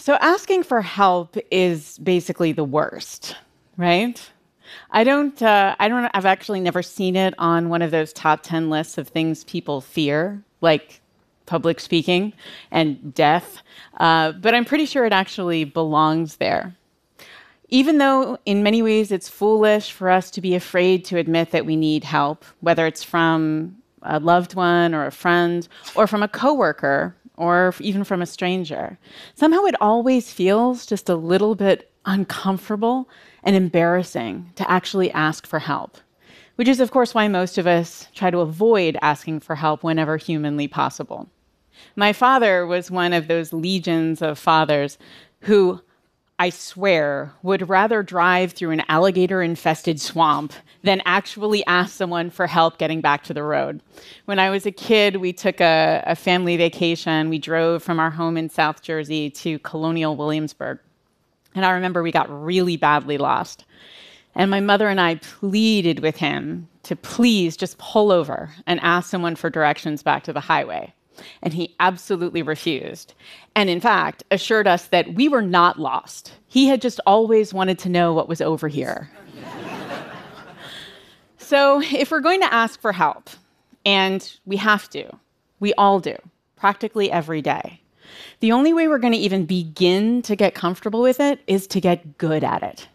So, asking for help is basically the worst, right? I don't, uh, I don't, I've actually never seen it on one of those top 10 lists of things people fear, like public speaking and death. Uh, but I'm pretty sure it actually belongs there. Even though in many ways it's foolish for us to be afraid to admit that we need help, whether it's from a loved one or a friend or from a coworker or even from a stranger. Somehow it always feels just a little bit uncomfortable and embarrassing to actually ask for help, which is, of course, why most of us try to avoid asking for help whenever humanly possible. My father was one of those legions of fathers who I swear, would rather drive through an alligator infested swamp than actually ask someone for help getting back to the road. When I was a kid, we took a, a, family vacation. We drove from our home in South Jersey to Colonial Williamsburg. And I remember we got really badly lost. And my mother and I pleaded with him to please just pull over and ask someone for directions back to the highway and he absolutely refused. And in fact, assured us that we were not lost. He had just always wanted to know what was over here. so, if we're going to ask for help, and we have to, we all do, practically every day, the only way we're going to even begin to get comfortable with it is to get good at it.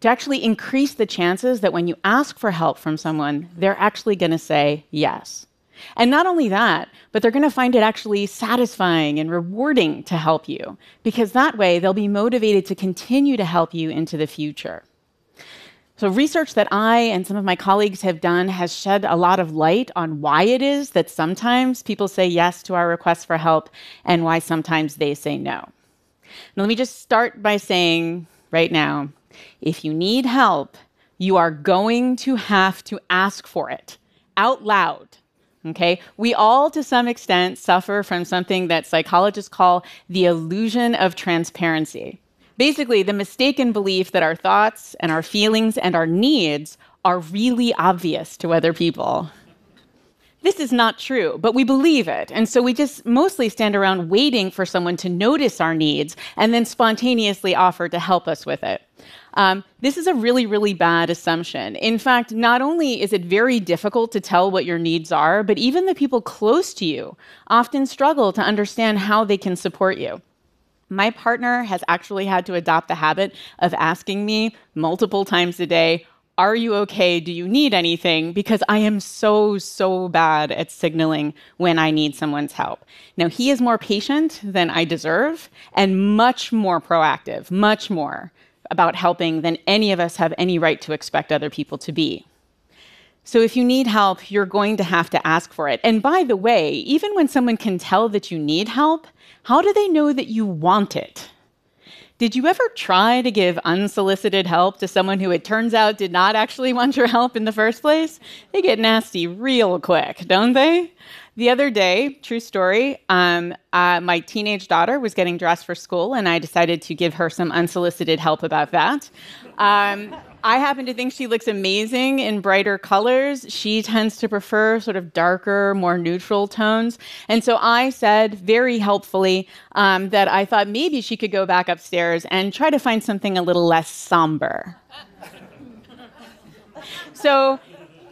To actually increase the chances that when you ask for help from someone, they're actually going to say yes. And not only that, but they're going to find it actually satisfying and rewarding to help you, because that way they'll be motivated to continue to help you into the future. So, research that I and some of my colleagues have done has shed a lot of light on why it is that sometimes people say yes to our requests for help and why sometimes they say no. Now, let me just start by saying right now if you need help, you are going to have to ask for it out loud Okay? We all, to some extent, suffer from something that psychologists call the illusion of transparency. Basically, the mistaken belief that our thoughts and our feelings and our needs are really obvious to other people. This is not true, but we believe it. And so we just mostly stand around waiting for someone to notice our needs and then spontaneously offer to help us with it. Um, this is a really, really bad assumption. In fact, not only is it very difficult to tell what your needs are, but even the people close to you often struggle to understand how they can support you. My partner has actually had to adopt the habit of asking me multiple times a day, Are you okay? Do you need anything? Because I am so, so bad at signaling when I need someone's help. Now, he is more patient than I deserve and much more proactive, much more about helping than any of us have any right to expect other people to be. So if you need help, you're going to have to ask for it. And by the way, even when someone can tell that you need help, how do they know that you want it? Did you ever try to give unsolicited help to someone who it turns out did not actually want your help in the first place? They get nasty real quick, don't they? The other day, true story, um, uh, my teenage daughter was getting dressed for school, and I decided to give her some unsolicited help about that. Um, I happen to think she looks amazing in brighter colors. She tends to prefer sort of darker, more neutral tones. And so I said very helpfully um, that I thought maybe she could go back upstairs and try to find something a little less somber. so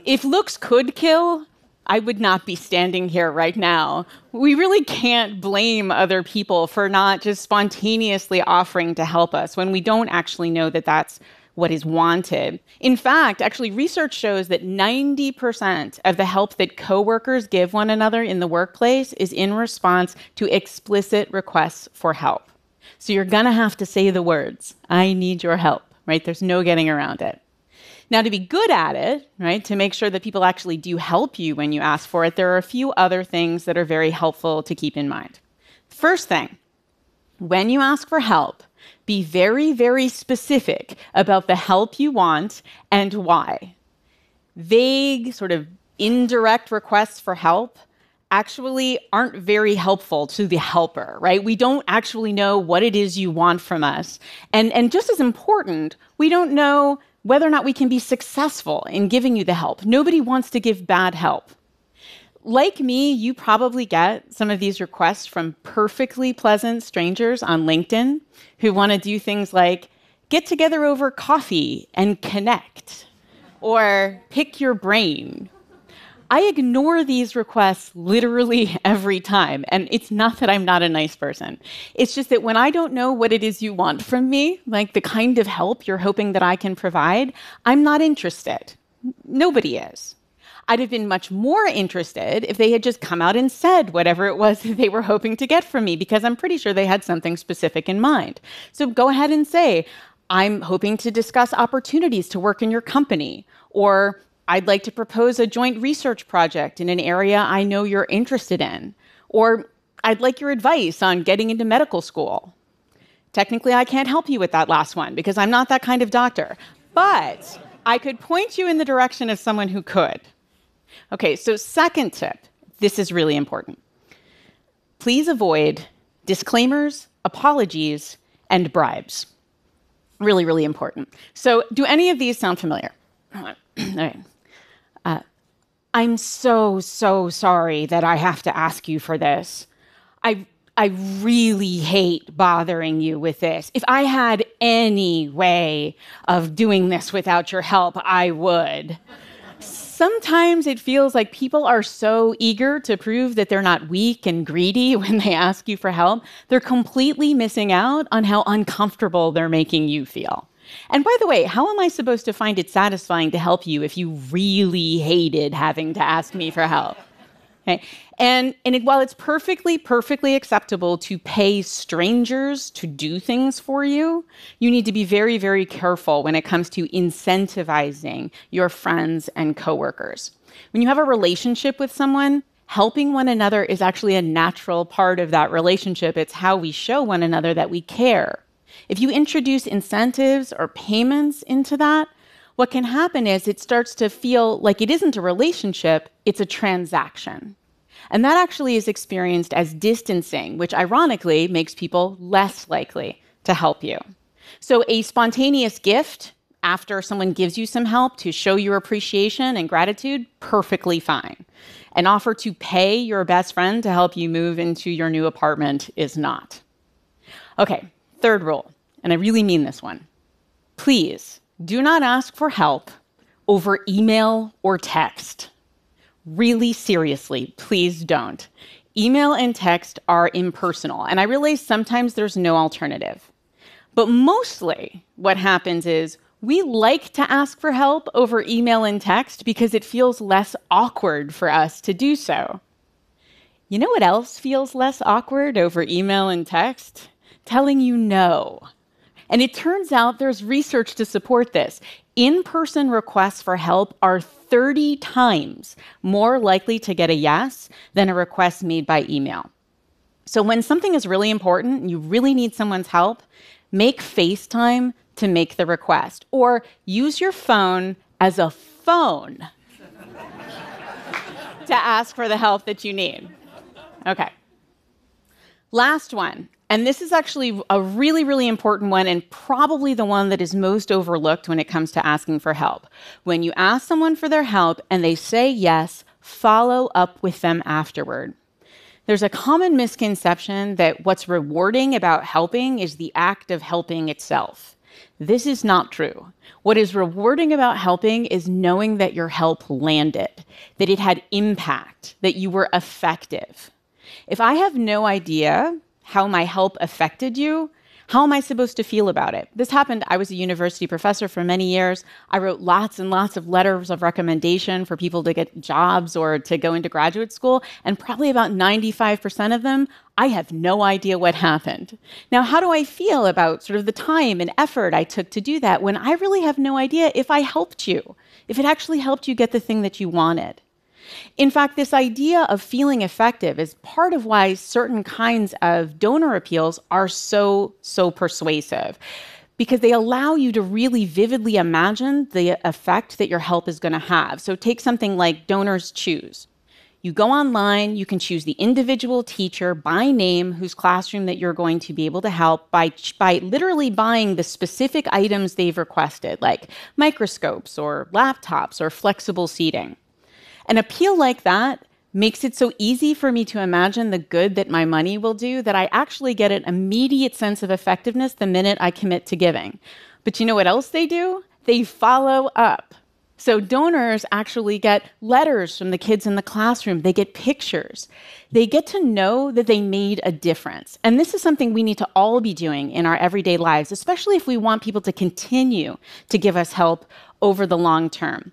if looks could kill, I would not be standing here right now. We really can't blame other people for not just spontaneously offering to help us when we don't actually know that that's what is wanted. In fact, actually, research shows that 90% of the help that coworkers give one another in the workplace is in response to explicit requests for help. So you're gonna have to say the words, I need your help, right? There's no getting around it. Now, to be good at it, right, to make sure that people actually do help you when you ask for it, there are a few other things that are very helpful to keep in mind. First thing, when you ask for help, be very, very specific about the help you want and why. Vague, sort of indirect requests for help actually aren't very helpful to the helper, right? We don't actually know what it is you want from us. And, and just as important, we don't know whether or not we can be successful in giving you the help. Nobody wants to give bad help. Like me, you probably get some of these requests from perfectly pleasant strangers on LinkedIn who want to do things like get together over coffee and connect, or pick your brain. I ignore these requests literally every time. And it's not that I'm not a nice person. It's just that when I don't know what it is you want from me, like the kind of help you're hoping that I can provide, I'm not interested. Nobody is. I'd have been much more interested if they had just come out and said whatever it was that they were hoping to get from me, because I'm pretty sure they had something specific in mind. So go ahead and say, I'm hoping to discuss opportunities to work in your company, or I'd like to propose a joint research project in an area I know you're interested in, or I'd like your advice on getting into medical school. Technically, I can't help you with that last one because I'm not that kind of doctor, but I could point you in the direction of someone who could. Okay, so second tip this is really important. Please avoid disclaimers, apologies, and bribes. Really, really important. So, do any of these sound familiar? All right. Uh, I'm so, so sorry that I have to ask you for this. I, I really hate bothering you with this. If I had any way of doing this without your help, I would sometimes it feels like people are so eager to prove that they're not weak and greedy when they ask you for help, they're completely missing out on how uncomfortable they're making you feel. And by the way, how am I supposed to find it satisfying to help you if you really hated having to ask me for help? Okay. And, and while it's perfectly, perfectly acceptable to pay strangers to do things for you, you need to be very, very careful when it comes to incentivizing your friends and coworkers. When you have a relationship with someone, helping one another is actually a natural part of that relationship. It's how we show one another that we care. If you introduce incentives or payments into that, what can happen is it starts to feel like it isn't a relationship, it's a transaction. And that actually is experienced as distancing, which ironically makes people less likely to help you. So, a spontaneous gift after someone gives you some help to show your appreciation and gratitude, perfectly fine. An offer to pay your best friend to help you move into your new apartment is not. Okay, third rule, and I really mean this one. Please do not ask for help over email or text. Really seriously, please don't. Email and text are impersonal, and I realize sometimes there's no alternative. But mostly, what happens is we like to ask for help over email and text because it feels less awkward for us to do so. You know what else feels less awkward over email and text? Telling you no. And it turns out there's research to support this. In person requests for help are 30 times more likely to get a yes than a request made by email. So when something is really important and you really need someone's help, make FaceTime to make the request or use your phone as a phone to ask for the help that you need. Okay. Last one and this is actually a really, really important one, and probably the one that is most overlooked when it comes to asking for help. When you ask someone for their help and they say yes, follow up with them afterward. There's a common misconception that what's rewarding about helping is the act of helping itself. This is not true. What is rewarding about helping is knowing that your help landed, that it had impact, that you were effective. If I have no idea how my help affected you, how am I supposed to feel about it? This happened. I was a university professor for many years. I wrote lots and lots of letters of recommendation for people to get jobs or to go into graduate school. And probably about 95% of them, I have no idea what happened. Now, how do I feel about sort of the time and effort I took to do that when I really have no idea if I helped you, if it actually helped you get the thing that you wanted? In fact, this idea of feeling effective is part of why certain kinds of donor appeals are so, so persuasive because they allow you to really vividly imagine the effect that your help is going to have. So take something like Donors Choose. You go online, you can choose the individual teacher by name whose classroom that you're going to be able to help by, by literally buying the specific items they've requested, like microscopes or laptops or flexible seating. An appeal like that makes it so easy for me to imagine the good that my money will do that I actually get an immediate sense of effectiveness the minute I commit to giving. But you know what else they do? They follow up. So donors actually get letters from the kids in the classroom. They get pictures. They get to know that they made a difference. And this is something we need to all be doing in our everyday lives, especially if we want people to continue to give us help over the long term.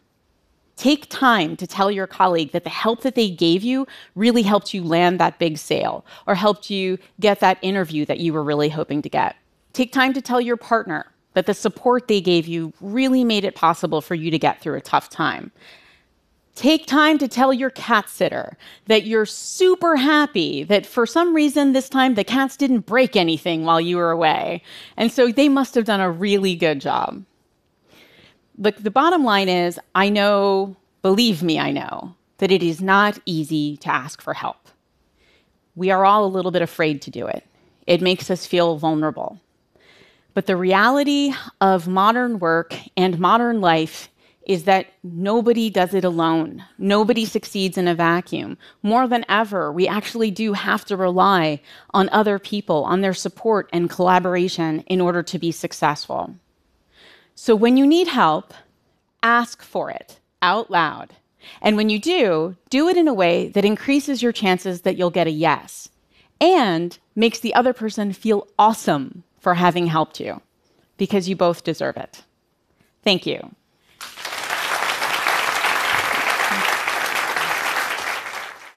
Take time to tell your colleague that the help that they gave you really helped you land that big sale or helped you get that interview that you were really hoping to get. Take time to tell your partner that the support they gave you really made it possible for you to get through a tough time. Take time to tell your cat sitter that you're super happy that for some reason this time the cats didn't break anything while you were away. And so they must have done a really good job the, the bottom line is I know, believe me, I know, that it is not easy to ask for help. We are all a little bit afraid to do it. It makes us feel vulnerable. But the reality of modern work and modern life is that nobody does it alone. Nobody succeeds in a vacuum. More than ever, we actually do have to rely on other people, on their support and collaboration in order to be successful. So when you need help, ask for it out loud. And when you do, do it in a way that increases your chances that you'll get a yes and makes the other person feel awesome for having helped you because you both deserve it. Thank you.